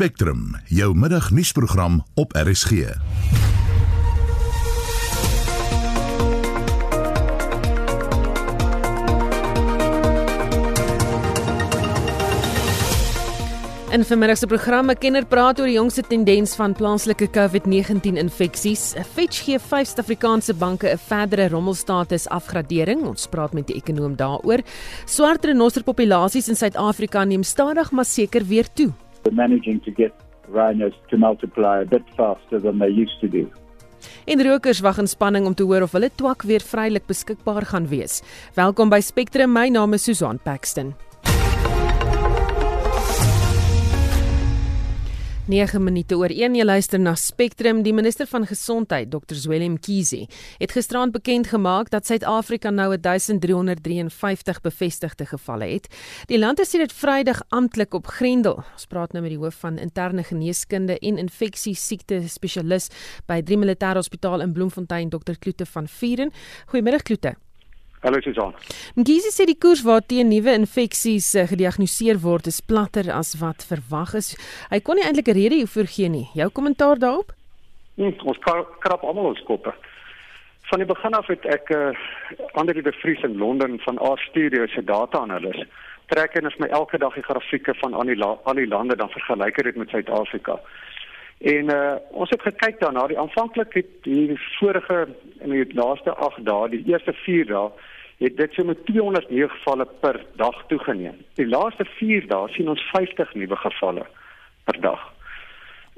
Spectrum, jou middagnuusprogram op RSG. In vermiddag se programme kenner praat oor die jongste tendens van plaaslike COVID-19 infeksies. Fitch gee vyf Suid-Afrikaanse banke 'n verdere rommelstatus afgradering. Ons praat met die ekonom daaroor. Swart renosterpopulasies in Suid-Afrika neem stadig maar seker weer toe. We're managing to get rhinos to multiply a bit faster than they used to do. En rokers wag in spanning om te hoor of hulle twak weer vrylik beskikbaar gaan wees. Welkom by Spectrum. My naam is Susan Paxton. 9 minute oor 1 jy luister na Spectrum die minister van gesondheid Dr Zweli Mkhize het gisterand bekend gemaak dat Suid-Afrika nou 1353 bevestigde gevalle het. Die land het dit Vrydag amptelik op Grendel. Ons praat nou met die hoof van interne geneeskunde en infeksie siekte spesialis by Drie Militaire Hospitaal in Bloemfontein Dr Kloete van Vieren. Goeiemôre Kloete. Hallo Susan. Ngisi sê die koers waarteen nuwe infeksies uh, gediagnoseer word is platter as wat verwag is. Hy kon nie eintlik 'n rede hiervoor gee nie. Jou kommentaar daarop? Nee, ons krap almal ons koppe. Van die begin af het ek uh, ander die Vries in Londen van A Studio se data-analis trek en is my elke dag die grafieke van al die al die lande dan vergelyk dit met Suid-Afrika. En uh, ons het gekyk daarna die aanvanklik het die vorige in die laaste 8 dae, die eerste 4 dae het dit so met 209 gevalle per dag toegeneem. Die laaste 4 dae sien ons 50 nuwe gevalle per dag.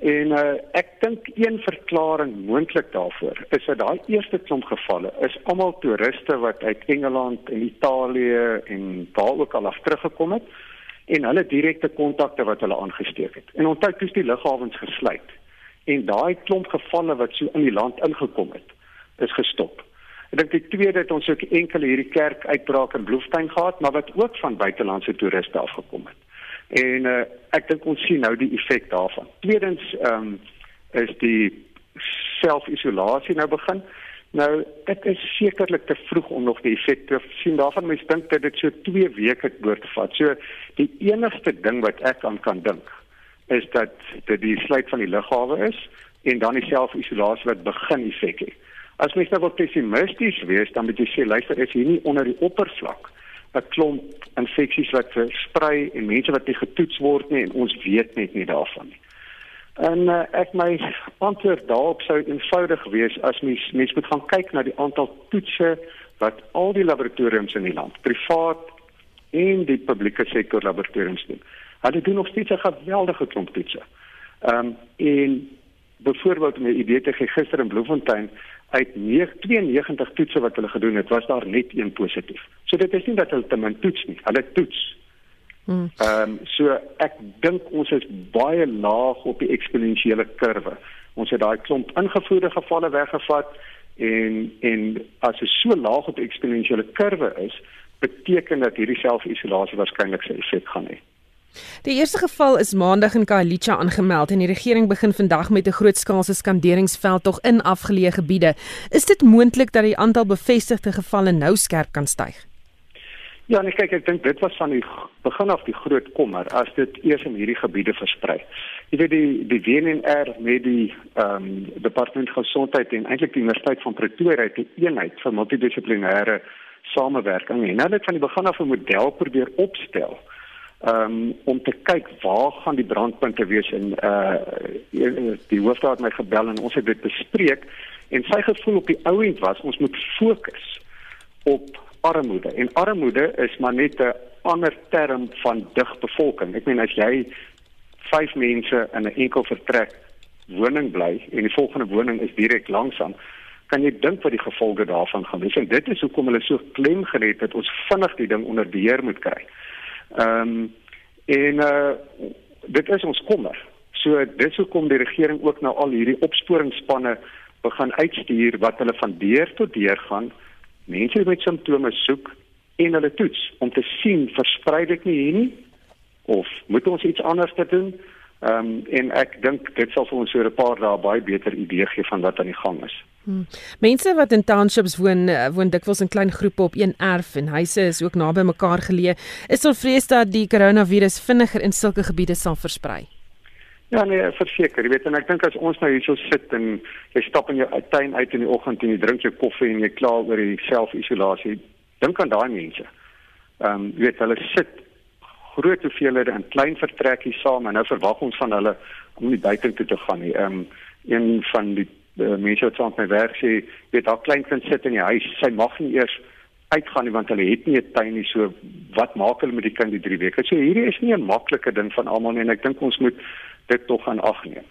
En uh, ek dink een verklaring moontlik daarvoor is dat daai eerste klomp gevalle is almal toeriste wat uit Engeland en Italië en waar ook al af teruggekom het en hulle direkte kontakte wat hulle aangesteek het. En onthou toe die lughawens gesluit en daai klomp gevalle wat so in die land ingekom het, is gestop. Ek dink die tweede het ons ook enkel hierdie kerk uitbraak in Bloemfontein gehad, maar wat ook van buitelandse toeriste afgekom het. En uh, ek dink ons sien nou die effek daarvan. Tweedens ehm um, is die selfisolasie nou begin. Nou dit is sekerlik te vroeg om nog die effek te sien daarvan. Mens dink dat dit so 2 weke te vat. So die enigste ding wat ek aan kan dink is dat dit die sluit van die lughawe is en dan die selfisolasie wat begin effek het. As mens nou wat pessimisties wees, dan moet jy sê luister, is hier nie onder die oppervlak 'n klomp infeksies wat versprei en mense wat nie getoets word nie en ons weet net nie daarvan nie. En uh, ek my antwoord daarop sou eenvoudig wees as mens mens moet gaan kyk na die aantal toetse wat al die laboratoriums in die land, privaat en die publieke sektor laboratoriums doen. Hulle doen nog steeds 'n geweldige klomp toetse. Ehm um, en byvoorbeeld om 'n idee te gee gister in Bloemfontein uit 92 toetse wat hulle gedoen het, was daar net een positief. So dit is nie dat hulle te min toets nie, hulle toets. Hmm. Ehm um, so ek dink ons is baie laag op die eksponensiële kurwe. Ons het daai klomp ingevoerde gevalle weggevat en en as dit so laag op die eksponensiële kurwe is, beteken dat hierdie selfisolasie waarskynlik sy effek gaan hê. Die eerste geval is maandag in Khayelitsha aangemeld en die regering begin vandag met 'n grootskaalse skanderingsveld tog in afgeleë gebiede. Is dit moontlik dat die aantal bevestigde gevalle nou skerp kan styg? Ja, nee, kyk, ek dink dit was van die begin af die groot kommer as dit eers in hierdie gebiede versprei. Jy weet die die WNR met die ehm um, departement gesondheid en eintlik die universiteit van Pretoria het 'n eenheid vir multidissiplinêre samewerking en hulle het van die begin af 'n model probeer opstel um, om te kyk waar gaan die brandpunte wees en uh die hoofraad my gebel en ons het dit bespreek en sy gevoel op die ou end was ons moet fokus op armoede. En armoede is maar net 'n ander term van dig bevolking ek meen as jy vyf mense in 'n enkel vertrek woning bly en die volgende woning is direk langsaan kan jy dink wat die gevolge daarvan gaan wees. En dit is hoekom hulle so klem gelet het ons vinnig die ding onder beheer moet kry. Ehm um, en uh dit is ons kommer. So dis hoekom die regering ook nou al hierdie opsporingsspanne begin uitstuur wat hulle van deur tot deur gaan mense met simptome soek en hulle toets om te sien versprei dit nie hier nie of moet ons iets anders doen? Ehm um, en ek dink dit sal vir ons oor 'n paar dae baie beter idee gee van wat aan die gang is. Hmm. Mense wat in townships woon, eh, woon dikwels in klein groepe op een erf en huise is ook naby mekaar geleë. Is daar vrees dat die koronavirus vinniger in sulke gebiede sal versprei? Ja nee, verseker, jy weet en ek dink as ons nou hierso sit en jy stap in jou tuin uit in die oggend en jy drink jou koffie en jy kla oor die selfisolasie, dink aan daai mense. Ehm um, jy weet hulle sit groot hoeveelhede in klein vertrekkies saam en nou verwag ons van hulle om nie buite toe te gaan nie. Ehm um, een van die uh, mense wat saam met my werk sê, weet daar klein kind sit in die huis, sy mag nie eers uitgaan nie want hulle het nie 'n tuin nie. So wat maak hulle met die kind die 3 weke? So hierdie is nie 'n maklike ding van almal nie en ek dink ons moet dit tog aan ag neem.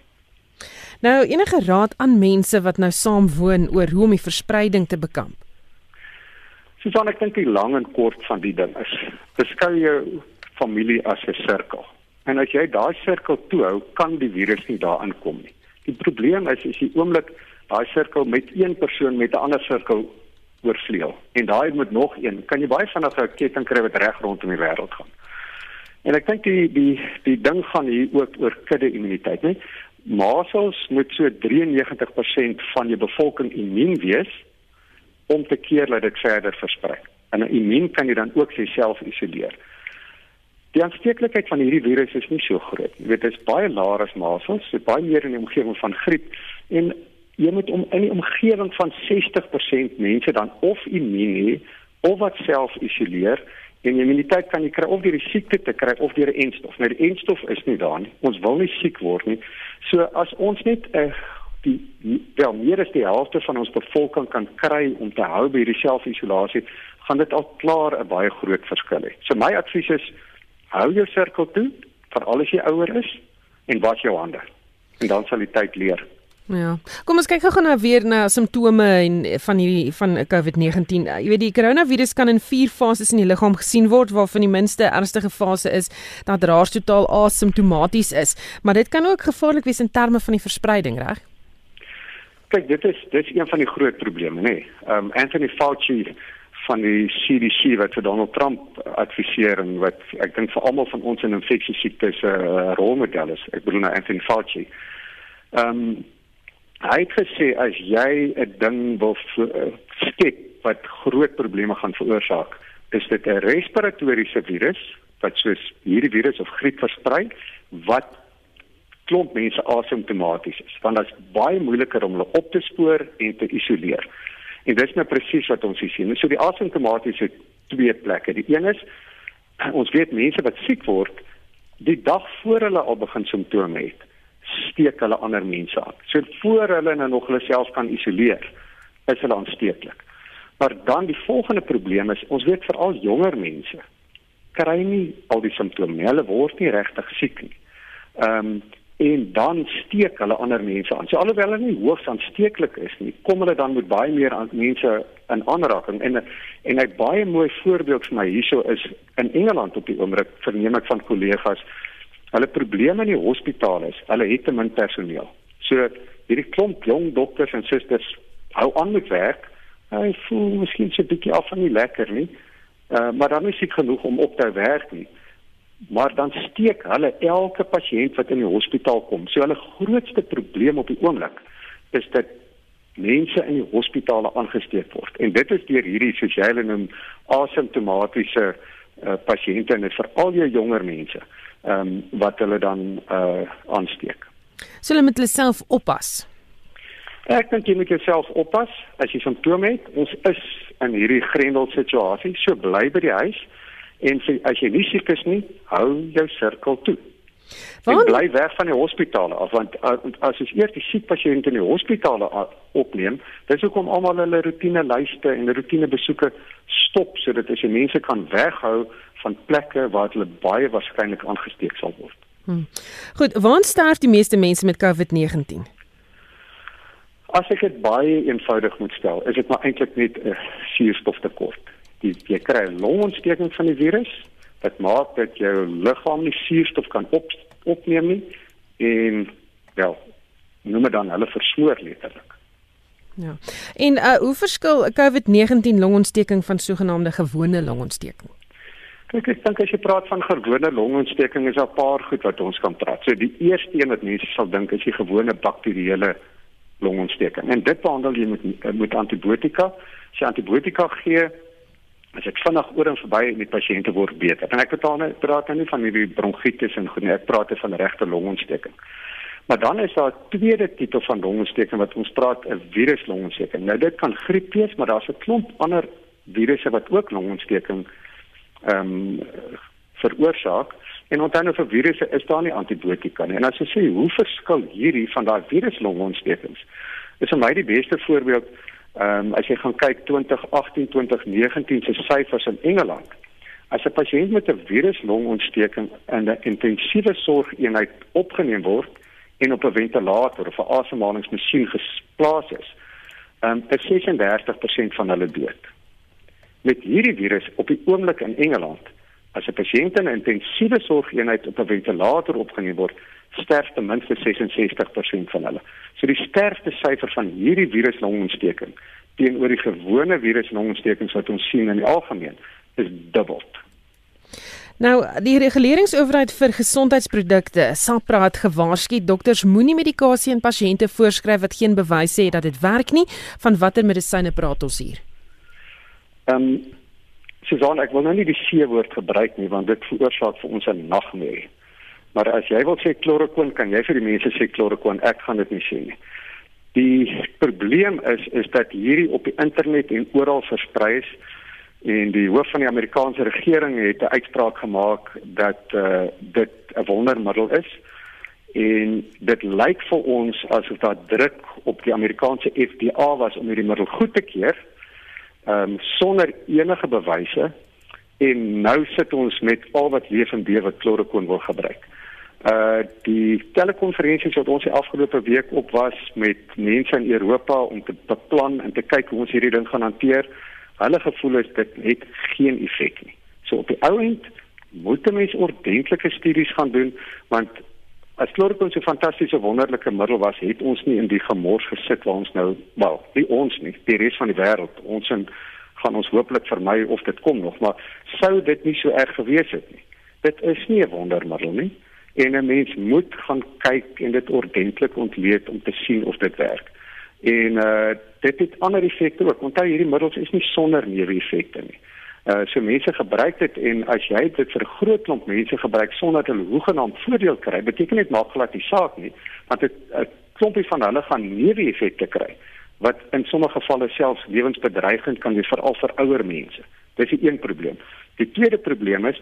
Nou enige raad aan mense wat nou saam woon oor hoe om die verspreiding te bekamp? Susan, ek dink die lang en kort van die ding is, beskou jou familie as 'n sirkel. En as jy daai sirkel toehou, kan die virus nie daarin kom nie. Die probleem is as jy oomblik daai sirkel met een persoon met 'n ander sirkel oorvleuel en daai moet nog een, kan jy baie vinnig 'n ketting kry wat reg rondom die wêreld gaan. En ek dink die die die ding gaan hier ook oor kudde immuniteit, né? Masels moet so 93% van jou bevolking immuun wees om te keer dat dit verder versprei. En 'n immuun kan jy dan ook self isoleer. Die aansteeklikheid van hierdie virus is nie so groot. Jy weet dit is baie laer as masels, dit baie meer in die omgewing van griep en jy moet om in die omgewing van 60% mense dan of immuun hê of wat self isoleer en die immuniteit kan jy kry of deur die siekte te kry of deur 'n enstof. Nou die enstof is nie daar nie. Ons wil nie siek word nie. So as ons net 'n uh, die wel meer as die helfte van ons bevolking kan kry om te hou by die selfisolasie, gaan dit al klaar 'n baie groot verskil hê. So my advies is hou jou sirkel toe vir al die ouer is en was jou hande. En dan sal die tyd leer. Ja. Kom ons kyk gou nou weer na simptome en van hierdie van COVID-19. Jy weet die koronavirus kan in 4 fases in die liggaam gesien word waarvan die minste ernstige fase is dat raars totaal asymptomaties is, maar dit kan ook gevaarlik wees in terme van die verspreiding, reg? Kyk, dit is dit is een van die groot probleme, nê. Nee. Um Anthony Fauci van die CDC wat vir Donald Trump adviseer en wat ek dink vir almal van ons in infeksie siektes 'n uh, rolmodel is. Ek bedoel nou Anthony Fauci. Ehm um, hy het gesê as jy 'n ding wil uh, skep wat groot probleme gaan veroorsaak, is dit 'n respiratoriese virus wat soos hierdie virus of griep versprei wat klomp mense asymptomaties is. Want dit is baie moeiliker om hulle op te spoor en te isoleer. En dis nou presies wat ons sien. So die asymptomatiese twee plekke. Die een is ons weet mense wat siek word die dag voor hulle al begin simptome het, steek hulle ander mense aan. So voor hulle nou nog hulle self kan isoleer, is hulle aansteeklik. Maar dan die volgende probleem is ons weet veral jonger mense kry nie al die simptome nie. Hulle word nie regtig siek nie. Ehm um, en dan steek hulle ander mense aan. So alhoewel hulle nie hoogs aansteeklik is nie, kom hulle dan met baie meer aan mense in aanraking en en 'n baie mooi voorbeeld vir my hierso is in Engeland op die oomblik verneem ek van kollegas hulle probleme in die hospitale is hulle het te min personeel. So hierdie klomp jong dokters en susters hou aan met werk. Hy voel miskien so 'n bietjie af van die lekker nie. Uh, maar dan is dit genoeg om op te werk nie maar dan steek hulle elke pasiënt wat in die hospitaal kom. So hulle grootste probleem op die oomblik is dat mense in die hospitale aangesteek word. En dit is deur hierdie sosiale noem asymptomatiese uh, pasiënte en dit veral jou jonger mense ehm um, wat hulle dan uh aansteek. So hulle moet hulle self oppas. Ek dink jy moet jouself oppas as jy simptome het. Ons is in hierdie grendel situasie, so bly by die huis en sê as jy nie siek is nie, hou jou sirkel toe. Want bly weg van die hospitale af want as jy eers die siek pasiënte in die hospitale opneem, dis hoekom almal hulle rotine lyste en rotine besoeke stop sodat as jy mense kan weghou van plekke waar hulle baie waarskynlik aangesteek sal word. Hmm. Goed, waar sterf die meeste mense met COVID-19? As ek dit baie eenvoudig moet stel, is dit maar eintlik net 'n suurstoftekort die jy kry 'n longontsteking van die virus. Dit maak dat jou liggaam nie suurstof kan op opneem nie en wel noem dit dan hulle versmoor letterlik. Ja. En uh, hoe verskil 'n COVID-19 longontsteking van sogenaamde gewone longontsteking? Kyk, ek dink as jy praat van gewone longontsteking is daar 'n paar goed wat ons kan praat. So die eerste een wat mense sal dink is die gewone bakterieële longontsteking. En dit behandel jy met met antibiotika. As jy antibiotika gee, as ek vinnig oor en verby en die pasiënte word beter. En ek praat nou praat nou nie van hierdie bronkietis en goed nie, ek praat van regte longontsteking. Maar dan is daar 'n tweede tipe van longontsteking wat ons praat 'n viruslongontsteking. Nou dit kan griep wees, maar daar's 'n klomp ander virusse wat ook longontsteking ehm um, veroorsaak. En onthou nou vir virusse is daar nie antibiotika nie. En as jy sê hoe verskil hierdie van daai viruslomontstekings? Is vir my die beste voorbeeld ehm um, as jy gaan kyk 2018 2019 se syfers in Engeland. As 'n pasiënt met 'n viruslongontsteking in 'n intensiewe sorgeenheid opgeneem word en op 'n ventilator of 'n asemhalingsmasjien geplaas is, ehm um, is 36% van hulle dood. Met hierdie virus op die oomblik in Engeland As 'n pasiënt in 'n intensiewe sorgeenheid op 'n ventilator opgeneem word, sterf ten minste 66% van hulle. So die sterfte syfer van hierdie viruslongontsteking teenoor die gewone viruslongontstekings wat ons sien in die algemeen is dubbel. Nou, die reguleringsowerheid vir gesondheidsprodukte, SAPRA het gewaarsku dokters moenie medikasie aan pasiënte voorskryf wat geen bewyse het dat dit werk nie. Van watter medisyne praat ons hier? Ehm um, Susan, ek wil nou nie die C-woord gebruik nie want dit veroorsaak vir ons 'n nagmerrie. Maar as jy wil sê klorokwin, kan jy vir die mense sê klorokwin, ek gaan dit nie sê nie. Die probleem is is dat hierdie op die internet en oral versprei is en die hoof van die Amerikaanse regering het 'n uitspraak gemaak dat uh, dit 'n wondermiddel is en dit lyk vir ons asof daar druk op die Amerikaanse FDA was om hierdie middel goed te keur ehm um, sonder enige bewyse en nou sit ons met al wat leef en bewe klorokoon wil gebruik. Uh die telekonferensies wat ons die afgelope week op was met mense in Europa om te beplan en te kyk hoe ons hierdie ding gaan hanteer. Hulle gevoel is dit het geen effek nie. So op die ou end moet mense ordentlike studies gaan doen want as kloroquine so 'n fantastiese wonderlike middel was, het ons nie in die gemors gesit waar ons nou, wel, nie ons nie, die res van die wêreld. Ons en gaan ons hooplik vermy of dit kom nog, maar sou dit nie so erg gewees het nie. Dit is nie 'n wondermiddel nie en 'n mens moet gaan kyk en dit ordentlik ontleed om te sien of dit werk. En uh dit het ander effekte ook. Onthou hierdie middels is nie sonder neeweffekte nie. Uh so mense gebruik dit en as jy dit vir 'n groot klomp mense gebruik sonder dat hulle hoegenaamd voordeel kry, beteken dit maak glad die saak nie, want 'n klompie van hulle gaan neeweffekte kry wat in sommige gevalle selfs lewensbedreigend kan wees veral vir ouer mense. Dis die een probleem. Die tweede probleem is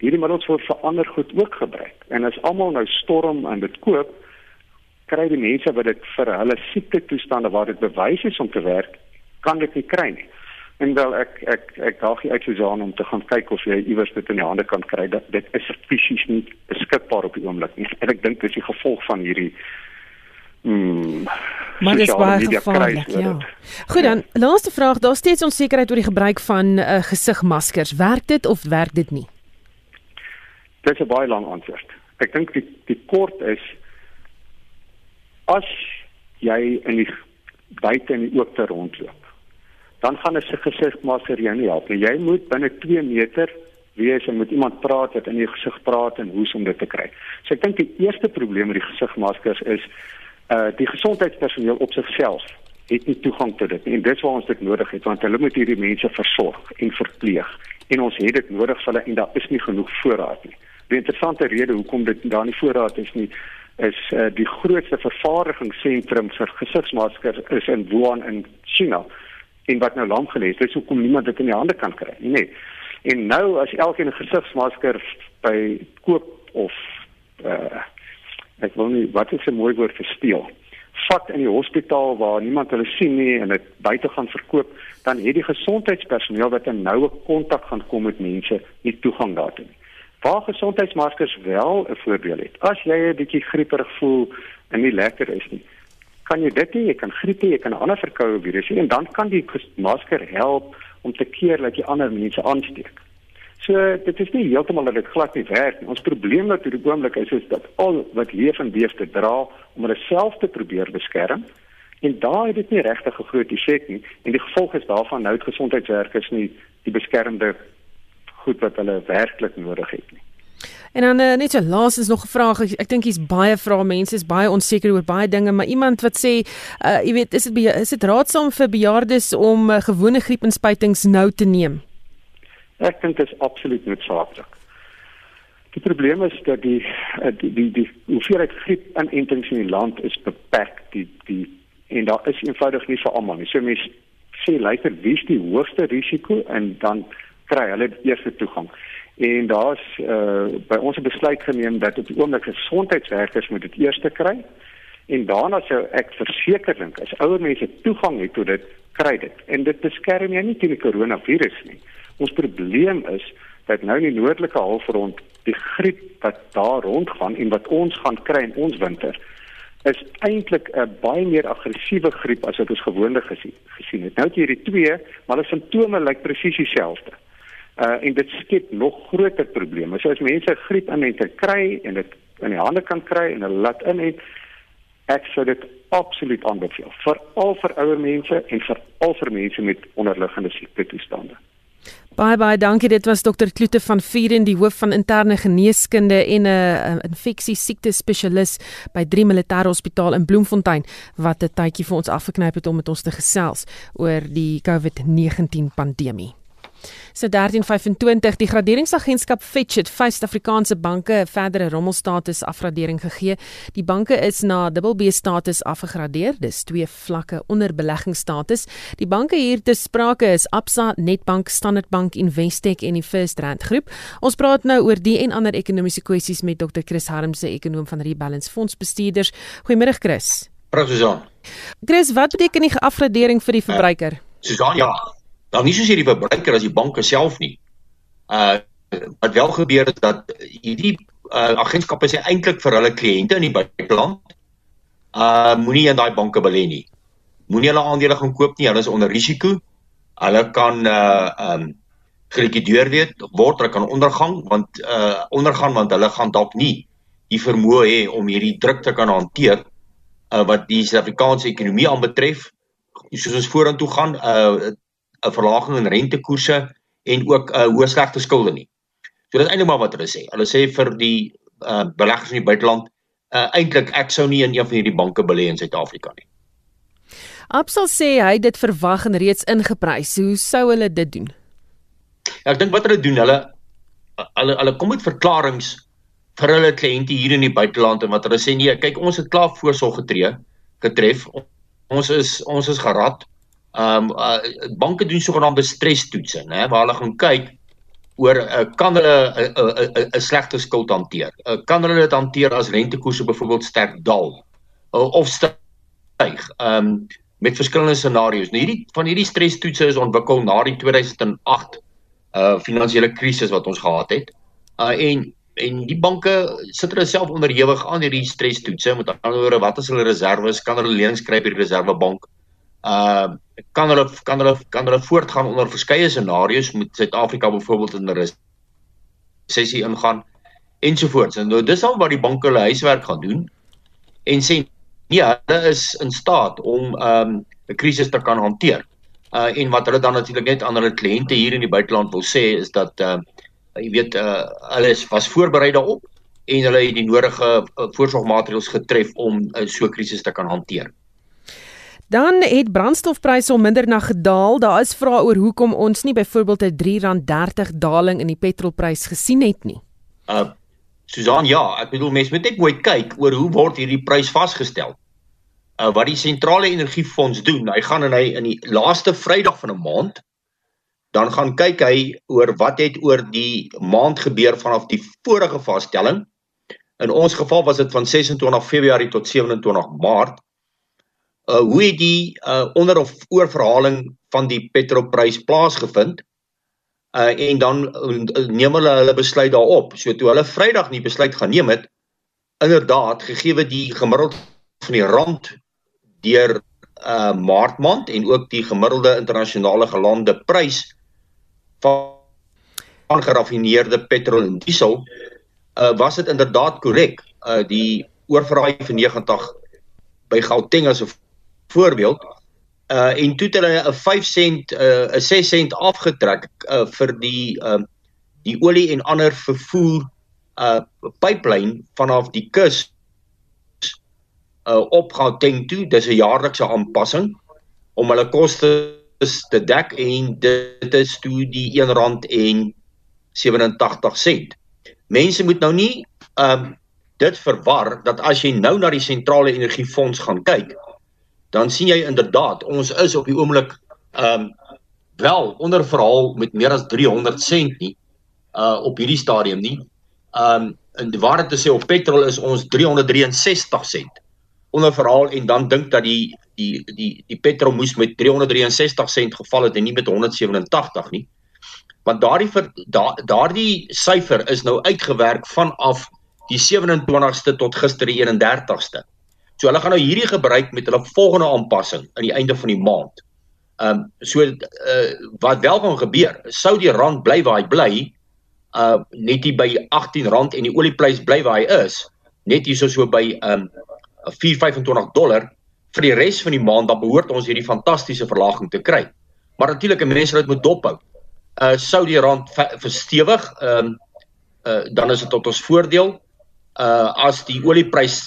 hierdie middels word vir ander goed ook gebruik. En as almal nou storm en dit koop, kry die mense wat dit vir hulle siekte toestande waar dit bewys is om te werk, kan dit nie kry nie. En wel ek ek ek daag jy uit Susan om te gaan kyk of jy iewers dit in die hande kan kry. Dat dit is fisies nie beskikbaar op die oomblik nie. En ek dink dit is die gevolg van hierdie Hmm. Maar dis baie gevaarlik, ja. Goed dan, laaste vraag, daar steeds onsekerheid oor die gebruik van uh, gesigmaskers. Werk dit of werk dit nie? Dit is 'n baie lang antwoord. Ek dink die die kort is as jy in die buite in die oopte rondloop dan gaan 'n gesigmasker jou nie help nie. Jy moet binne 2 meter wees en met iemand praat wat in jou gesig praat en hoe om dit te kry. So ek dink die eerste probleem met die gesigmaskers is uh die gesondheidspersoneel op sigself het nie toegang tot dit nie. En dis waar ons dit nodig het want hulle moet hierdie mense versorg en verpleeg en ons het dit nodig vir hulle en daar is nie genoeg voorraad nie. Die interessante rede hoekom dit daar nie voorraad is nie is uh, die grootste vervaardigingsentrum vir gesigsmaskers is in Wuhan in China en wat nou lank gelê het. Dis hoekom niemand dit in die hande kan kry nie. Nee. En nou as elkeen 'n gesigsmasker by koop of uh ek wil nie wat is 'n mooi woord vir steel. Vat in die hospitaal waar niemand hulle sien nie en dit buite gaan verkoop, dan het die gesondheidspersoneel wat 'n noue kontak gaan kom met mense nie toegang daartoe nie. Waar gesondheidsmaskers wel 'n voordeel het. As jy 'n bietjie grieperig voel en nie lekker is nie, kan jy dit hê, jy kan griep hê, jy kan 'n ander verkoue virus hê en dan kan die masker help om te keer dat jy ander mense aansteek. So dit is nie heeltemal dat dit glad nie werk nie. Ons probleem met hierdie oomblik is is dat al wat lewende beeste dra om hulle self te probeer beskerm en daar het dit nie regtig 'n groot effek nie en die gevolg is daarvan nou het gesondheidswerkers nie die beskermende goed wat hulle werklik nodig het nie. En dan uh, net so laasens nog 'n vraag. Ek, ek dink hier's baie vrae. Mense is baie onseker oor baie dinge, maar iemand wat sê, uh jy weet, is dit is dit raadsaam vir bejaardes om uh, gewone griepinspuitings nou te neem? Ek dink dit is absoluut noodsaaklik. Die probleem is dat die die die, die hoeveelheid griepaanentings in die land is beperk. Die die en daar is eenvoudig nie vir almal nie. So mense sê luister, wie is die hoogste risiko en dan kry hulle die eerste toegang. En daar's uh by ons 'n besluit geneem dat op die oomblik gesondheidswerkers moet dit eerste kry en daarna sou ek verseker dink as ouer mense toegang het tot dit kry dit. En dit beskerm jou nie teen die koronavirus nie. Ons probleem is dat nou in die noordelike halfrond die griep wat daar rondgaan en wat ons gaan kry in ons winter is eintlik 'n baie meer aggressiewe griep as wat ons gewoonlik gesien gesien het. Nou het jy hierdie twee, maar die simptome lyk presies dieselfde. Uh en dit skep nog groter probleme. So as mense griep in en te kry en dit in die hande kan kry en hulle laat in en ek sou dit absoluut aanbeveel veral vir ouer mense en veral vir mense met onderliggende siekte toestande. Bye bye, dankie. Dit was dokter Kloete van Vieren, die hoof van interne geneeskunde en 'n uh, infeksie siekte spesialis by 3 Militêre Hospitaal in Bloemfontein wat 'n tydjie vir ons afgeknyp het om met ons te gesels oor die COVID-19 pandemie. So 1325 die graderingsagentskap Fitch het vyf Suid-Afrikaanse banke 'n verdere rommelstatus afgradering gegee. Die banke is na BB status afgegradeer. Dis twee vlakke onder beleggingsstatus. Die banke hier te sprake is Absa, Nedbank, Standard Bank, Investec en die First Rand Groep. Ons praat nou oor die en ander ekonomiese kwessies met Dr. Chris Harmse, ekonom van Rebalance Fonds bestuurders. Goeiemôre Chris. Susan. Chris, wat beteken die afgradering vir die verbruiker? Uh, Susan, ja, dan nie soos hierdie verbruiker as die banke self nie. Uh wat wel gebeur is dat hierdie uh agentskappe sê eintlik vir hulle kliënte in die buiteland uh moenie in daai banke belê nie. Moenie hulle aandele gaan koop nie, hulle is onder risiko. Hulle kan uh um gelikwideer word, hulle kan ondergang want uh ondergaan want hulle gaan dalk nie die vermoë hê om hierdie druk te kan hanteer uh wat die Suid-Afrikaanse ekonomie aanbetref. Soos ons vorentoe gaan, uh 'n verlaging in rentekoerse en ook 'n uh, hoë slegte skulde nie. So dit is eintlik maar wat hulle sê. Hulle sê vir die uh, beleggers in die buiteland, uh, eintlik ek sou nie in een van hierdie banke belê in Suid-Afrika nie. Absal sê hy dit verwag en reeds ingeprys. Hoe sou hulle dit doen? Ja, ek dink wat hulle doen, hulle hulle hulle kom met verklaringe vir hulle kliënte hier in die buiteland en wat hulle sê nee, kyk ons het klaar voorsorg getree, getref. Ons is ons is gerad ehm um, uh, banke doen sogenaamde stresstoetse, né, waar hulle gaan kyk oor uh, kan hulle 'n uh, 'n uh, 'n slegte skuld hanteer? Uh, kan hulle dit hanteer as rentekoerse byvoorbeeld sterk daal uh, of styg? Ehm um, met verskillende scenario's. Nou hierdie van hierdie stresstoetse is ontwikkel na die 2008 uh finansiële krisis wat ons gehad het. Uh en en die banke sit hulle self onderhewig aan hierdie stresstoetse met ander woorde wat is hulle reserves? Kan hulle lenings kry by die reservebank? Uh kan hulle kan hulle kan hulle voortgaan onder verskeie scenario's met Suid-Afrika byvoorbeeld in 'n resessie ingaan ensovoorts. En nou dis al wat die banke hulle huiswerk gaan doen en sê nee, hulle is in staat om um 'n krisis te kan hanteer. Uh en wat hulle dan natuurlik net aan hulle kliënte hier in die buiteland wil sê is dat uh jy weet uh hulle is was voorberei daarop en hulle het die nodige uh, voorsorgmaatreëls getref om 'n uh, so krisis te kan hanteer. Dan het brandstofpryse minder na gedaal. Daar is vrae oor hoekom ons nie byvoorbeeld 'n R3.30 daling in die petrolprys gesien het nie. Uh Susan, ja, ek bedoel mense moet net mooi kyk oor hoe word hierdie prys vasgestel. Uh wat die sentrale energiefonds doen, hy gaan en hy in die laaste Vrydag van 'n maand dan gaan kyk hy oor wat het oor die maand gebeur vanaf die vorige vaststelling. In ons geval was dit van 26 Februarie tot 27 Maart uh hoe het die uh onder of oorverhaling van die petrolprys plaasgevind? Uh en dan uh, neem hulle hulle besluit daarop. So toe hulle Vrydag nie besluit gaan neem het, inderdaad gegee die gemiddeld van die rand deur uh Maart maand en ook die gemiddelde internasionale gelande prys van geraffineerde petrol en diesel uh was dit inderdaad korrek. Uh die oorverraai van 90 by Gauteng as 'n voorbeeld uh en toe het hulle 'n 5 sent uh 'n 6 sent afgetrek uh vir die uh die olie en ander vervoer uh pipeline vanaf die kus uh op Gauteng toe dis 'n jaarlikse aanpassing om hulle koste te dek en dit is toe die R1 en 87 sent. mense moet nou nie um, dit verwar dat as jy nou na die sentrale energiefonds gaan kyk, dan sien jy inderdaad ons is op die oomblik ehm um, wel onder verhaal met meer as 300 sent nie uh op hierdie stadium nie. Ehm um, en die waarheid te sê op petrol is ons 363 sent onder verhaal en dan dink dat die die die die petrol moes met 363 sent geval het en nie met 187 nie. Want daardie daardie syfer is nou uitgewerk vanaf die 27ste tot gister die 31ste. So hulle gaan nou hierdie gebruik met hulle volgende aanpassing aan die einde van die maand. Ehm um, so uh, wat wel gaan gebeur, sou die rand bly waar hy bly, uh net hier by R18 en die olieprys bly waar hy is, net hierso so by ehm um, 4.25 dollar vir die res van die maand dan behoort ons hierdie fantastiese verlaging te kry. Maar natuurlik, mense moet dit dophou. Uh sou die rand verstewig, ehm um, uh dan is dit tot ons voordeel uh as die olieprys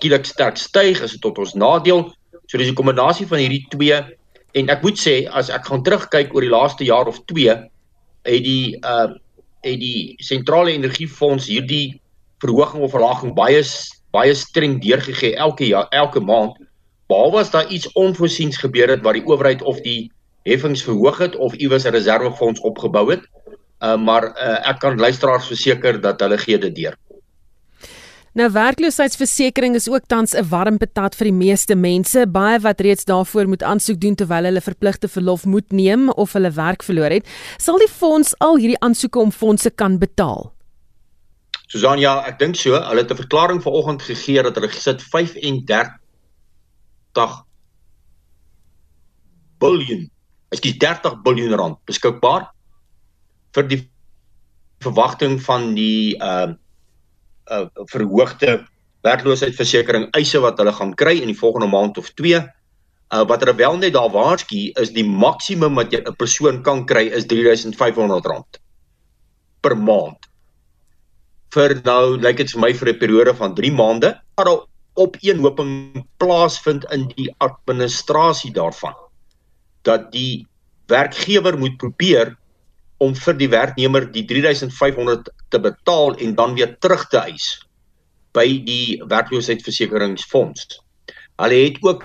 skielik sterk styg, is dit tot ons nadeel. So dis 'n kombinasie van hierdie twee en ek moet sê as ek gaan terugkyk oor die laaste jaar of 2 het die uh het die sentrale energiefonds hierdie verhoging of verlaging baie baie streng deurgegee elke jaar elke maand behalwe as daar iets onvoorsiens gebeur het waar die owerheid of die heffings verhoog het of iewers 'n reservefonds opgebou het. Uh maar uh, ek kan luisteraars verseker dat hulle gee dit deur. Nou werkloosheidsversekering is ook tans 'n warm patat vir die meeste mense, baie wat reeds daarvoor moet aansoek doen terwyl hulle verpligte verlof moet neem of hulle werk verloor het. Sal die fonds al hierdie aansoeke om fondse kan betaal? Susan, ja, ek dink so. Hulle het 'n verklaring vanoggend gegee dat hulle gesit 35 biljoen, ekskuus 30 biljoen rand beskikbaar vir die verwagting van die uh uh, verhoogde werkloosheidsversekering eise wat hulle gaan kry in die volgende maand of 2. Uh, wat hulle wel net daar waarsku is die maksimum wat 'n persoon kan kry is R3500 per maand. Vir nou lyk dit vir my vir 'n periode van 3 maande, maar daar opeenhoping plaasvind in die administrasie daarvan dat die werkgewer moet probeer om vir die werknemer die 3500 te betaal en dan weer terug te eis by die werkloosheidsversekeringsfonds. Hulle het ook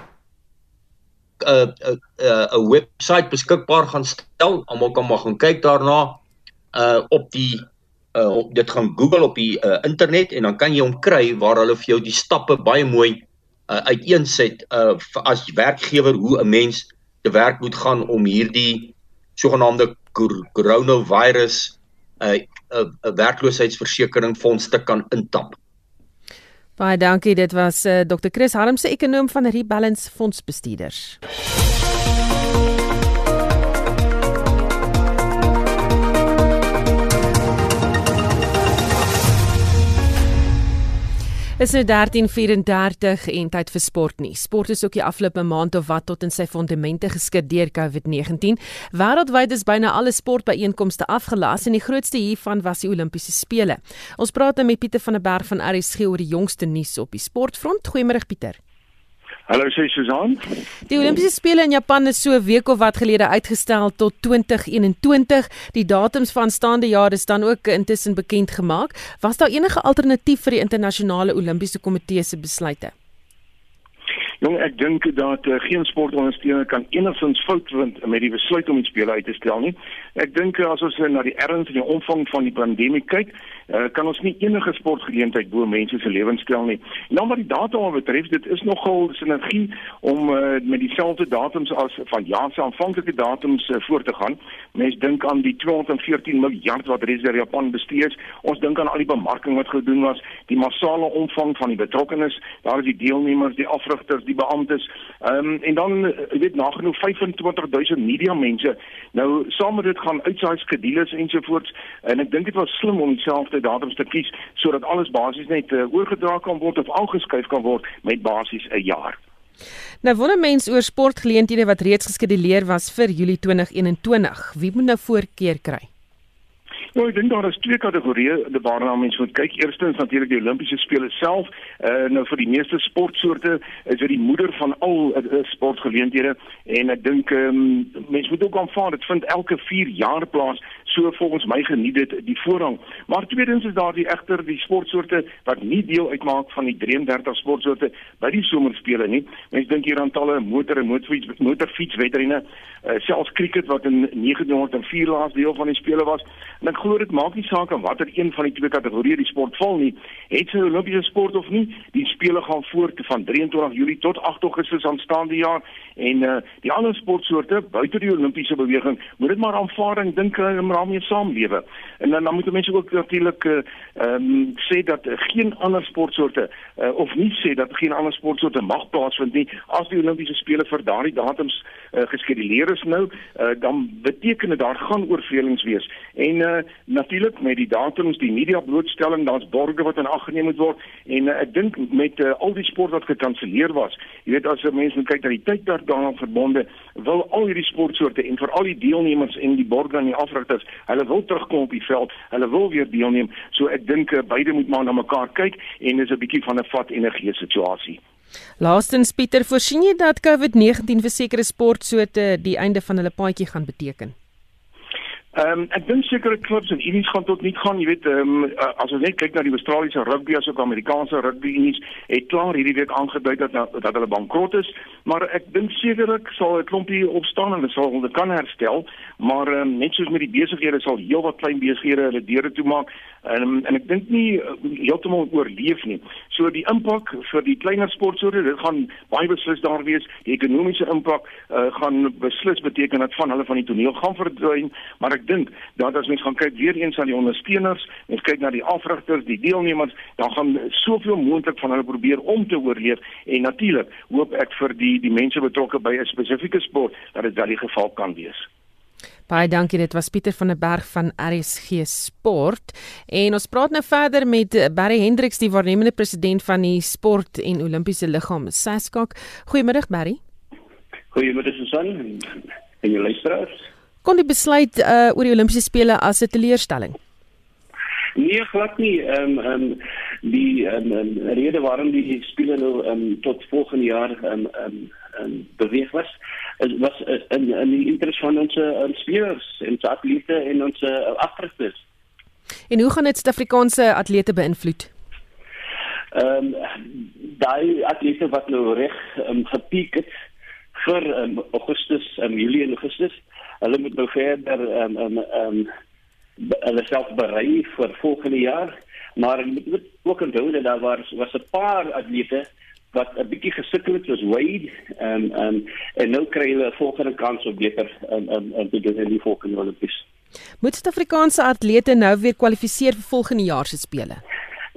'n uh, 'n uh, 'n uh, 'n webwerf beskikbaar gaan stel. Almal kan maar gaan kyk daarna uh op die uh op dit gaan Google op die uh, internet en dan kan jy hom kry waar hulle vir jou die stappe baie mooi uh uiteenset uh as werkgewer hoe 'n mens te werk moet gaan om hierdie sogenaamde coronavirus uh, 'n uh, werkloosheidsversekering fonds te kan intap. Baie dankie, dit was uh, Dr. Chris Harmse, ekonom van Rebalance Fondsbestuurders. Is nou 13:34 en tyd vir sport nie. Sport is ook die afgelope maand of wat tot in sy fondamente geskit deur COVID-19. Wêreldwyd is byna alle sportbyeenkomste afgelas en die grootste hiervan was die Olimpiese spele. Ons praat nou met Pieter van der Berg van RSG oor die jongste nuus op die sportfront. Goeiemôre Pieter. Hallo sê Susan. Die Olimpiese spele in Japan is so 'n week of wat gelede uitgestel tot 2021. Die datums van staande jaar is dan ook intussen bekend gemaak. Was daar enige alternatief vir die internasionale Olimpiese komitee se besluite? Jong, ek dink dat uh, geen sportondersteuner kan enigstens fout vind met die besluit om die spele uit te stel nie. Ek dink uh, as ons uh, na die erns en die omvang van die pandemie kyk, uh, kan ons nie enige sportgeleentheid bo mense se lewens stel nie. Nou wat die datum betref, dit is nogal sinergie om uh, met dieselfde datums as van jaar se aanvanklike datums uh, voort te gaan. Mense dink aan die 214 miljard wat reeds deur Japan bestee is. Ons dink aan al die bemarking wat gedoen was, die massale omvang van die betrokkenes, daar is die deelnemers, die afrigters, die beamptes. Ehm um, en dan jy weet nagenoeg 25000 media mense. Nou saam met dit gaan uitsaai skedules ensovoorts en ek dink dit was slim om self dieselfde datums te kies sodat alles basies net uh, oorgedra kan word of aangeskuif kan word met basies 'n jaar. Nou wonder mense oor sportgeleenthede wat reeds geskeduleer was vir Julie 2021. Wie moet nou voorkeur kry? Nou, ek dink daar is twee kategorieë waarna mense moet kyk. Eerstens natuurlik die Olimpiese spele self. Uh nou vir die meeste sportsoorte is dit die moeder van al uh, sportgeleenthede en ek dink ehm um, mense moet ook aanvaar dit vind elke 4 jaar plaas. So volgens my geniet dit die voorrang. Maar tweedens is daar die egter die sportsoorte wat nie deel uitmaak van die 33 sportsoorte by die somerspele nie. Mense dink hier aan talle motor en motorfiets motorfietswedrenne, uh, selfs cricket wat in 1904 laas deel van die spele was. En ek glo dit maak nie saak aan watter een van die twee kategorieë die sport val nie. Het sy Olimpiese sport of nie, die spele gaan voort van 23 Julie tot 8 Augustus aanstaande jaar en uh, die ander sportsoorte buite die Olimpiese beweging moet dit maar aanvaar en dink hulle uh, daarmee saamlewe. En dan dan moet mense ook natuurlik eh, ehm uh, um, sê dat geen ander sportsoorte uh, of nie sê dat geen ander sportsoorte mag plaasvind nie as die Olimpiese spele vir daardie datums uh, geskeduleer is nou, uh, dan beteken dit daar gaan oorvleuelings wees. En uh, natuurlik met die datums, die media blootstelling, daar's borge wat in ag geneem moet word en uh, ek dink met uh, al die sport wat gekanselleer was, jy weet as mense kyk na die tyd daar daaraan verbonde, wil al hierdie sportsoorte en vir al die deelnemers en die borge en die afrigters, hulle wil terugkom op die veld, hulle wil weer deelneem. So ek dink uh, beide moet maar na mekaar kyk en is 'n bietjie van 'n vat energie situasie. Laastens Pieter, voorsien jy dat COVID-19 vir sekere sportsoorte die einde van hulle paadjie gaan beteken? Ehm um, ek dink sekere klubs en unies gaan tot nie gaan, jy weet, ehm um, as ons net kyk na die Australiese rugby as ook Amerikaanse rugby unies, het klaar hierdie week aangedui dat dat hulle bankrot is, maar ek dink sekerlik sal 'n klompie opstaan en sal hulle kan herstel, maar ehm um, net soos met die besighede sal heelwat klein besighede hulle deure toemaak en um, en ek dink nie uh, heeltemal oorleef nie. So die impak vir die kleiner sportsoorte, dit gaan baie beslis daar wees. Die ekonomiese impak uh, gaan beslis beteken dat van hulle van die toneel gaan verdwyn, maar ek dink dat as mens gaan kyk weer eens aan die ondersteuners, mens kyk na die afrigters, die deelnemers, dan gaan soveel moontlik van hulle probeer om te oorleef en natuurlik hoop ek vir die die mense betrokke by 'n spesifieke sport dat dit wel die geval kan wees. Baie dankie, dit was Pieter van der Berg van RSG Sport. En ons praat nou verder met Barry Hendriks, die waarnemende president van die Sport en Olimpiese Liggaam SASCOC. Goeiemiddag Barry. Goeiemiddag Susan en jou luisteraars kon die besluit uh oor die Olimpiese spele as 'n teleurstelling? Nee, glad nie. Ehm um, ehm um, die ehm um, rede waarom die spele nou ehm um, tot volgende jaar ehm um, ehm um, beweeg was, is was in in die interesse van ons um, spelers en ons atlete en ons uh, afrigters. En hoe gaan dit Suid-Afrikaanse atlete beïnvloed? Ehm um, daai atlete wat nou reg um, gepiek het vir um, Augustus, um, Julie en Augustus hulle moet nou verder ehm um, ehm um, hulle self berei vir volgende jaar maar moet, moet ook onthou dat daar was was 'n paar atlete wat 'n bietjie gesukkel het soos Wade ehm um, um, en nou kry hulle 'n volgende kans op beter en en en te doen in die volgende Olimpiese Moet Suid-Afrikaanse atlete nou weer kwalifiseer vir volgende jaar se spele?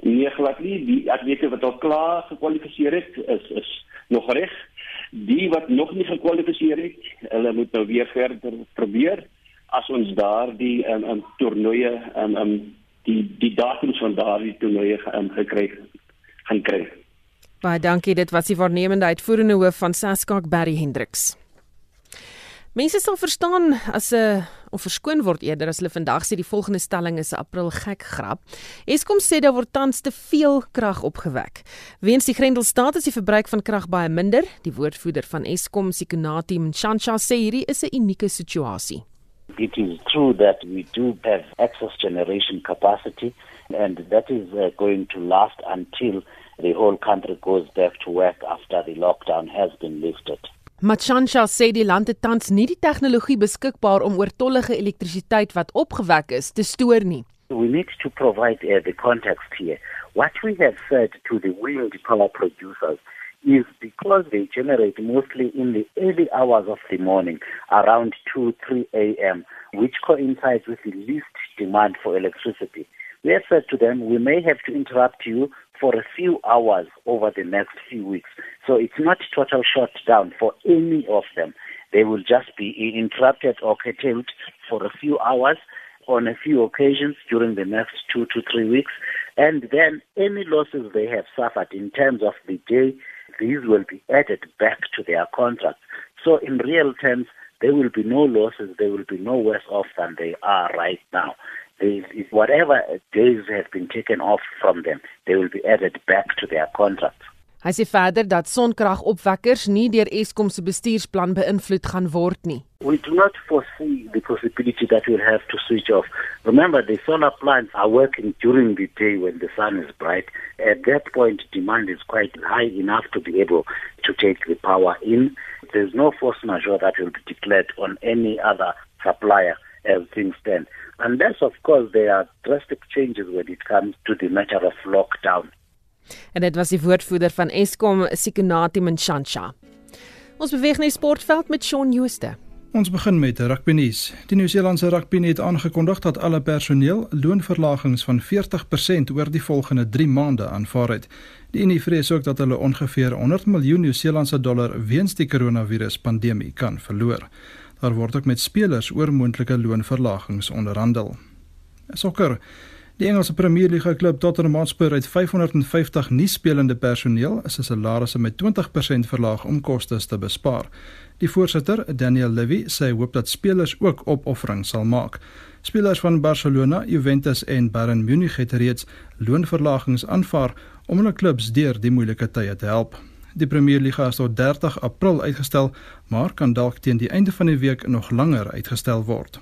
Nee, glad nie. Die atlete wat al klaar gekwalifiseer het, is is nog reg die wat nog nie gekwalifiseer het, hulle moet nou weer verder probeer as ons daardie um, um toernooie um, um die die datums van daardie toernooie um, gekry gaan kry. Baie dankie, dit was die waarnemende uitvoerende hoof van Saskak Barry Hendriks. Mense sal verstaan as 'n of verskoon word eerder as hulle vandag sê die volgende stelling is 'n April gek grap. Eskom sê daar word tans te veel krag opgewek. Weens die Grendelstaat is die verbruik van krag baie minder. Die woordvoerder van Eskom, Sikunati Mchansha, sê hierdie is 'n unieke situasie. It is true that we do have excess generation capacity and that is uh, going to last until the whole country goes back to work after the lockdown has been lifted. Machansha sê die land het tans nie die tegnologie beskikbaar om oortollige elektrisiteit wat opgewek is te stoor nie. We need to provide uh, the context here. What we have said to the wind power producers is because they generate mostly in the early hours of the morning, around 2, 3 a.m., which coincides with the least demand for electricity. We have said to them, we may have to interrupt you for a few hours over the next few weeks. So it's not total shutdown for any of them. They will just be interrupted or curtailed for a few hours on a few occasions during the next two to three weeks. And then any losses they have suffered in terms of the day, these will be added back to their contract. So in real terms, there will be no losses. They will be no worse off than they are right now. If whatever days have been taken off from them, they will be added back to their contracts. Hy sê verder dat sonkragopwekkers nie deur Eskom se bestuursplan beïnvloed gaan word nie. We do not foresee the possibility that we'll have to switch off. Remember, the solar plants are working during the day when the sun is bright. At that point, demand is quite high enough to be able to take the power in. There's no force majeure that will be declared on any other supplier as things stand. Unless, of course, there are drastic changes when it comes to the matter of lockdown. En dit was die woordvoerder van Eskom, Sikunati Mshansha. Ons beweeg na die sportveld met Shaun Jooste. Ons begin met rugby nuus. Die Nieu-Seelandse rugby het aangekondig dat alle personeel loonverlagings van 40% oor die volgende 3 maande aanvaar het. Die Unie vrees ook dat hulle ongeveer 100 miljoen Nieu-Seelandse dollar weens die koronaviruspandemie kan verloor. Daar word ook met spelers oor moontlike loonverlagings onderhandel. Sokker Die Engelse Premier League klub Tottenham Hotspur het 550 nuut spelende personeel is sy salarisse met 20% verlaag om kostes te bespaar. Die voorsitter, Daniel Levy, sê hoop dat spelers ook opofferings sal maak. Spelers van Barcelona, Juventus en Bayern Munich het reeds loonverlagings aanvaar om hulle klubs deur die moeilike tye te help. Die Premier League is tot 30 April uitgestel, maar kan dalk teen die einde van die week nog langer uitgestel word.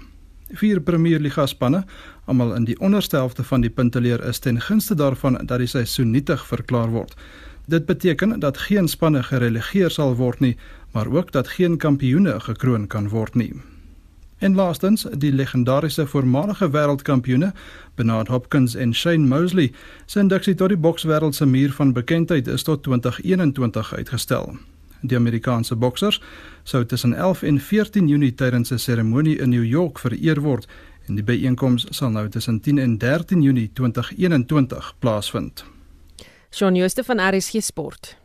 Vier Premier Liga spanne, almal in die onderste helfte van die punteleer is ten gunste daarvan dat die seisoen nietig verklaar word. Dit beteken dat geen spanne gerelegeer sal word nie, maar ook dat geen kampioene gekroon kan word nie. En laastens, die legendariese voormalige wêreldkampioene, Bernard Hopkins en Shane Mosley, se induksie tot die bokswêreld se muur van bekendheid is tot 2021 uitgestel. Die Amerikaanse boksers sou tussen 11 en 14 Junie tydens 'n seremonie in New York vereer word en die byeenkoms sal nou tussen 10 en 13 Junie 2021 plaasvind. Shaun Jooste van RSG Sport.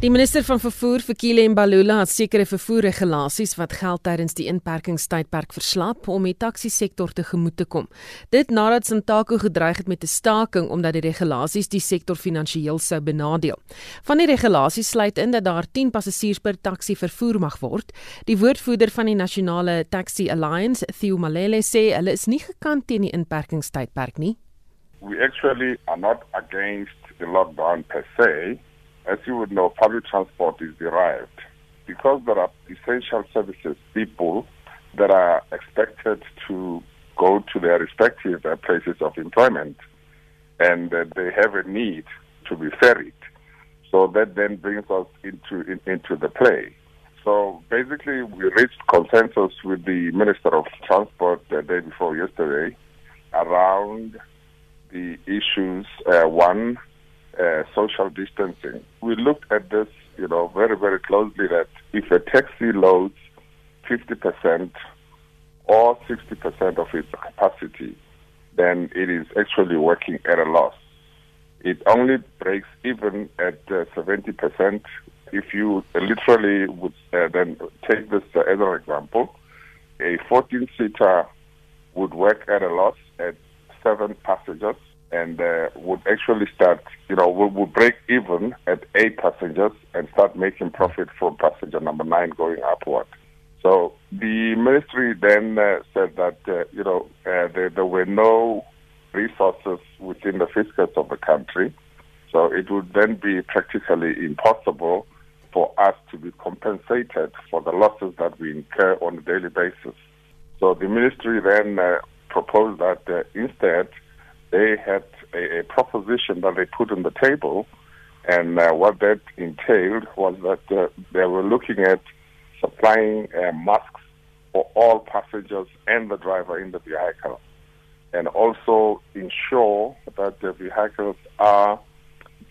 Die minister van vervoer, Fikile Mbalula, het sekere vervoerregulasies wat geld tydens die inperkingstydperk verslap om die taksi-sektor te gemoet te kom. Dit nadat Santaco gedreig het met 'n staking omdat die regulasies die sektor finansiëel sou benadeel. Van die regulasies sluit in dat daar 10 passasiers per taksi vervoer mag word. Die woordvoerder van die Nasionale Taxi Alliance, Theo Malele, sê hulle is nie gekant teen die inperkingstydperk nie. We actually are not against the lockdown per se. As you would know, public transport is derived because there are essential services people that are expected to go to their respective uh, places of employment and uh, they have a need to be ferried. So that then brings us into in, into the play. So basically, we reached consensus with the Minister of Transport the day before yesterday around the issues. Uh, one, social distancing. We looked at this, you know, very, very closely that if a taxi loads 50% or 60% of its capacity, then it is actually working at a loss. It only breaks even at uh, 70%. If you literally would uh, then take this uh, as an example, a 14 seater would work at a loss at seven passengers and uh, would actually start, you know, will, will break even at eight passengers and start making profit from passenger number nine going upward. So the ministry then uh, said that, uh, you know, uh, there, there were no resources within the fiscus of the country. So it would then be practically impossible for us to be compensated for the losses that we incur on a daily basis. So the ministry then uh, proposed that uh, instead they had a, a, proposition that they put on the table, and uh, what that entailed was that uh, they were looking at supplying uh, masks for all passengers and the driver in the vehicle, and also ensure that the vehicles are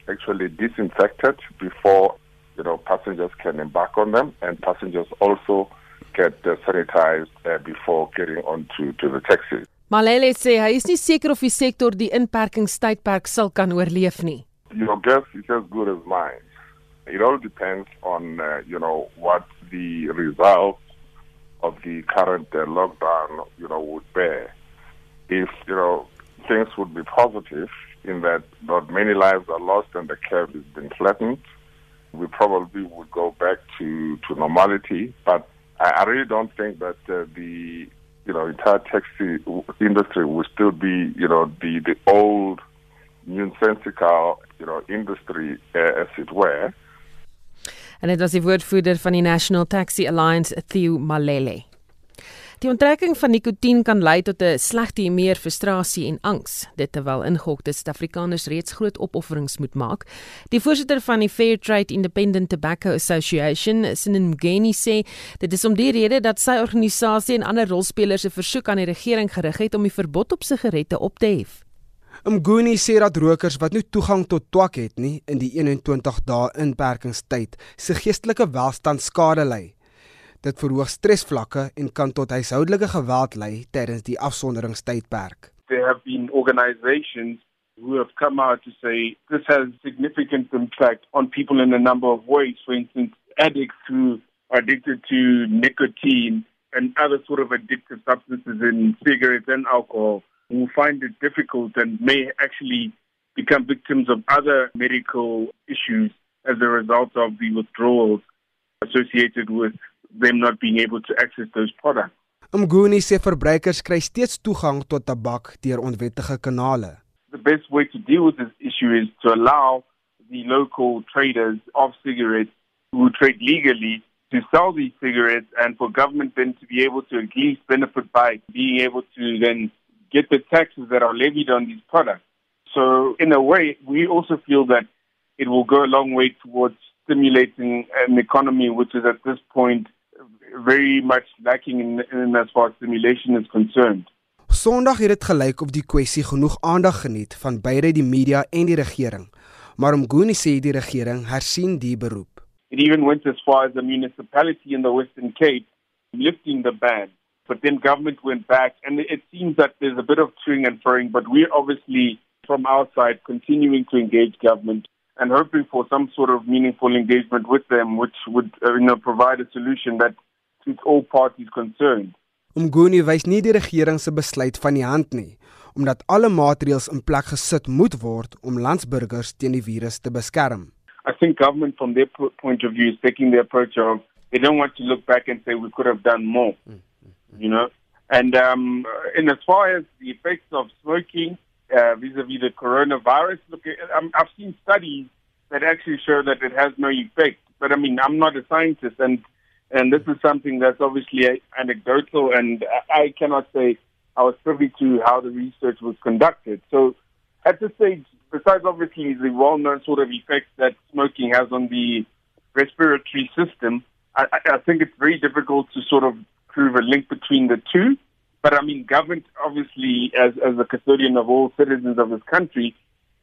actually disinfected before you know passengers can embark on them, and passengers also get uh, sanitized uh, before getting onto to the taxis. Malele sê hy is nie seker of die sektor die inperkingstydperk sal kan oorleef nie. Your guess is as good as mine. It all depends on uh, you know what the results of the current uh, lockdown you know would bear. If you know things would be positive in that not many lives are lost and the curve has been flattened, we probably would go back to to normality. But I, I really don't think that uh, the you know entire taxi industry will still be you know the the old nonsensical you know industry uh, as it were. En dit was die woordvoerder van die National Taxi Alliance, Theo Malele. Die onttrekking van nikotien kan lei tot 'n slegte humeur, frustrasie en angs, dit terwyl ingehokte Suid-Afrikaners reeds groot opofferings moet maak. Die voorsitter van die Fair Trade Independent Tobacco Association, Sinin Mgeni sê, dit is om die rede dat sy organisasie en ander rolspelers 'n versoek aan die regering gerig het om die verbod op sigarette op te hef. Mguni sê dat rokers wat nie toegang tot twak het nie in die 21 dae inperkingstyd se geestelike welstand skade ly. Dit verhoog stresvlakke en kan tot huishoudelike geweld lei tydens die afsonderingstydperk. There have been organizations who have come out to say this has significant impact on people in a number of ways. For instance, addicts who are addicted to nicotine and other sort of addictive substances in cigarettes and alcohol who find it difficult and may actually become victims of other medical issues as a result of the withdrawals associated with them not being able to access those products. Mguni sê verbruikers kry steeds toegang tot tabak deur onwettige kanale. The best way to deal with this issue is to allow the local traders of cigarettes who trade legally to sell these cigarettes and for government then to be able to at least benefit by being able to then get the taxes that are levied on these products. So in a way, we also feel that it will go a long way towards stimulating an economy which is at this point very much lacking in, in as far as stimulation is concerned. Sondag het dit gelyk of die kwessie genoeg aandag geniet van beide die media en die regering. Maar Mguni sê die regering hersien die beroep. It even went as far as the municipality in the Western Cape lifting the ban. But then government went back and it seems that there's a bit of chewing and throwing but we're obviously from our side continuing to engage government and hoping for some sort of meaningful engagement with them which would uh, you know provide a solution that suits all parties concerned. Umguni wys nie die regering se besluit van die hand nie, omdat alle maatreëls in plek gesit moet word om landsburgers teen die virus te beskerm. I think government from their point of view is taking the approach of they don't want to look back and say we could have done more. You know? And um in as far as the effects of smoking uh, vis-a-vis the coronavirus, look, um, I've seen studies that actually show that it has no effect. But I mean, I'm not a scientist, and and this is something that's obviously anecdotal, and I cannot say I was privy to how the research was conducted. So at this stage, besides obviously the well-known sort of effects that smoking has on the respiratory system, I, I think it's very difficult to sort of prove a link between the two. But I mean, government obviously, as as a custodian of all citizens of this country,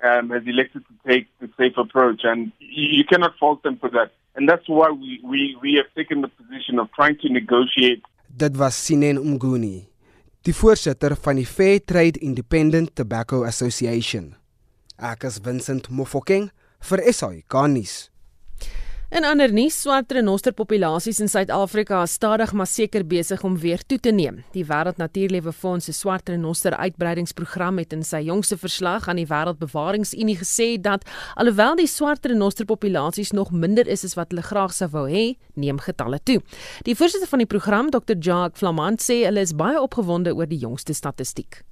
um, has elected to take the safe approach, and you cannot fault them for that. And that's why we, we, we have taken the position of trying to negotiate. Dit was Sinen Umguni, die voorsitter van die Fair Trade Independent Tobacco Association. Ek is Vincent Mofokeng vir SAK nuus. In ander nuus, swart renosterpopulasies in Suid-Afrika is stadig maar seker besig om weer toe te neem. Die Wêreld Natuurlewe Fonds se swart renoster uitbreidingsprogram het in sy jongste verslag aan die Wêreldbewaringsunie gesê dat alhoewel die swart renosterpopulasies nog minder is as wat hulle graag sou wou hê, neem getalle toe. Die voorsitter van die program, Dr. Jacques Flamand, sê hulle is baie opgewonde oor die jongste statistiek.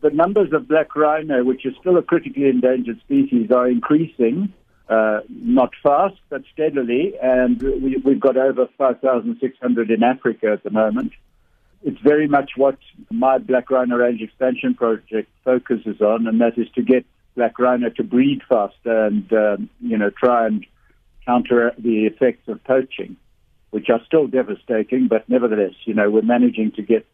The numbers of black rhino, which is still a critically endangered species, are increasing. Uh, not fast, but steadily, and we, we've got over 5,600 in Africa at the moment. It's very much what my Black Rhino Range Expansion Project focuses on, and that is to get black rhino to breed faster and, um, you know, try and counter the effects of poaching, which are still devastating, but nevertheless, you know, we're managing to get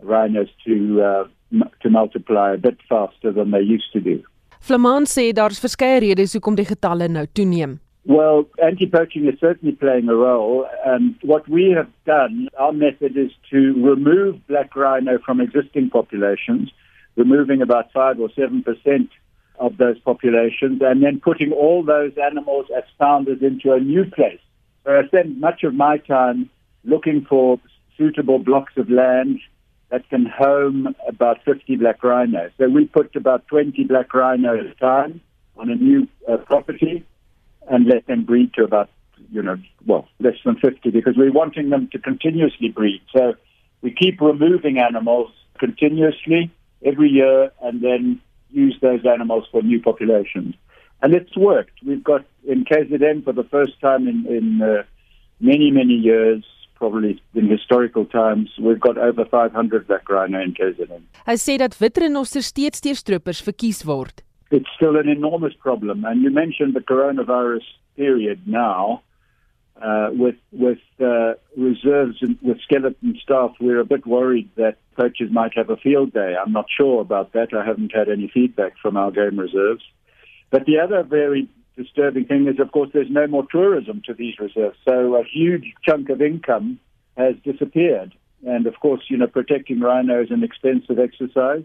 rhinos to, uh, m- to multiply a bit faster than they used to do. Flamand sê daar's verskeie redes hoekom die getalle nou toeneem. Well, anti-poaching is certainly playing a role. And what we have done, our method is to remove black rhino from existing populations, removing about 5 or 7% of those populations, and then putting all those animals as founders into a new place. So I spend much of my time looking for suitable blocks of land that can home about 50 black rhinos. So we put about 20 black rhinos at a time on a new uh, property and let them breed to about you know, well, less than 50 because we're wanting them to continuously breed. So we keep removing animals continuously every year and then use those animals for new populations. And it's worked. We've got in KZN for the first time in, in uh, many, many years, probably in historical times, we've got over 500 black rhino in KZN. Hy sê dat wit renosters steeds deur stroopers verkies word. It's still an enormous problem. And you mentioned the coronavirus period now. Uh, with with uh, reserves and with skeleton staff, we're a bit worried that poachers might have a field day. I'm not sure about that. I haven't had any feedback from our game reserves. But the other very disturbing thing is, of course, there's no more tourism to these reserves. So a huge chunk of income has disappeared. And of course, you know, protecting rhino is an expensive exercise.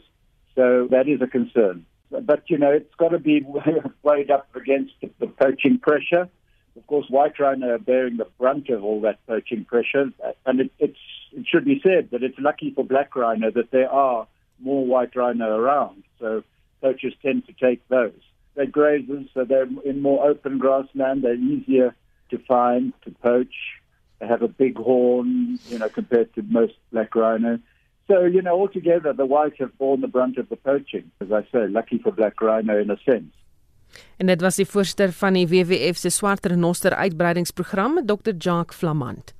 So that is a concern. But, you know, it's got to be weighed up against the poaching pressure. Of course, white rhino are bearing the brunt of all that poaching pressure. And it, it's, it should be said that it's lucky for black rhino that there are more white rhino around. So poachers tend to take those. They're grazers, so they're in more open grassland. They're easier to find, to poach. They have a big horn, you know, compared to most black rhino. So, you know, altogether, the whites have borne the brunt of the poaching. As I say, lucky for black rhino in a sense. En dit was die voorsteur van die WWF se swart renoster uitbreidingsprogram, Dr. Jacques Flamand.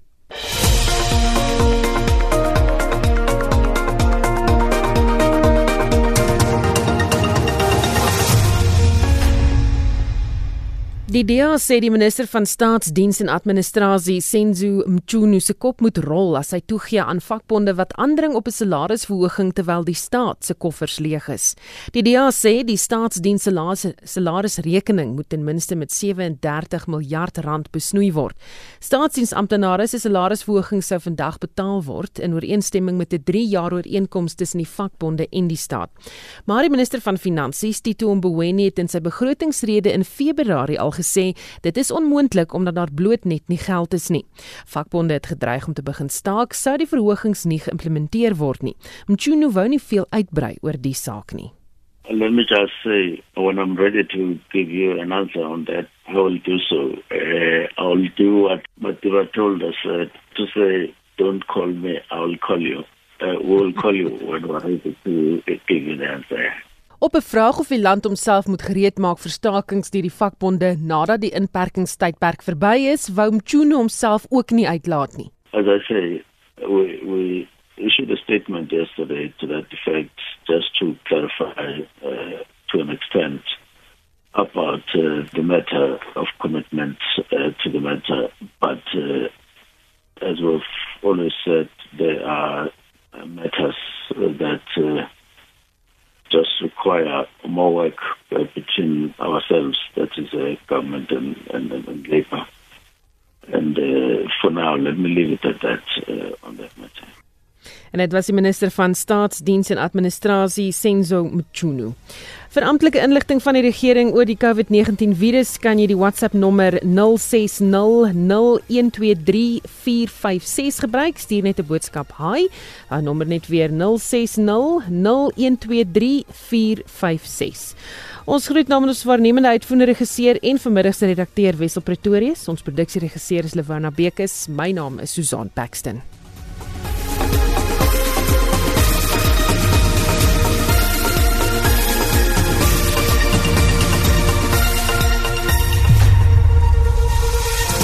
Die DEA sê die minister van Staatsdiens en Administrasie, Senzo Mchunu, se kop moet rol as hy toegee aan vakbonde wat aandring op 'n salarisverhoging terwyl die staat se koffers leeg is. Die DEA sê die staatsdiens se salarisrekening moet ten minste met 37 miljard rand besnoei word. Staatsdiensamptenare se salarisverhoging sou vandag betaal word in ooreenstemming met 'n 3-jaar ooreenkoms tussen die vakbonde en die staat. Maar die minister van Finansies, Tito Mboweni, het in sy begrotingsrede in Februarie al gesê dit is onmoontlik omdat daar bloot net nie geld is nie. Vakbonde het gedreig om te begin staak sou die verhogings nie geïmplementeer word nie. Mchunu wou nie veel uitbrei oor die saak nie. Let me just say, when I'm ready to give you an answer on that, I will do so. Uh, I will do what Mativa told us uh, to say, don't call me, I will call you. Uh, we will call you when we're ready to give you the answer. Op 'n vraag of die land homself moet gereed maak vir stakings deur die vakbonde nadat die inperkingstydperk verby is, wou Mchunu homself ook nie uitlaat nie. As I say, we we issued a statement yesterday to that effect just to clarify uh, to an extent about uh, the matter of commitment uh, to the matter but uh, as we've always said there are matters that uh, just require more work uh, between ourselves, that is uh, government and, and, and labor. And uh, for now, let me leave it at that uh, on that matter. En dit was die minister van Staatsdiens en Administrasie Senzo Mchunu. Vir amptelike inligting van die regering oor die COVID-19 virus kan jy die WhatsApp nommer 0600123456 gebruik. Stuur net 'n boodskap hi. Daai nommer net weer 0600123456. Ons groet namens ons waarnemende uitvoerende regisseur en vanmiddag se redakteur Wessel Pretorius. Ons produksieregisseur is Lewona Bekes. My naam is Susan Paxton.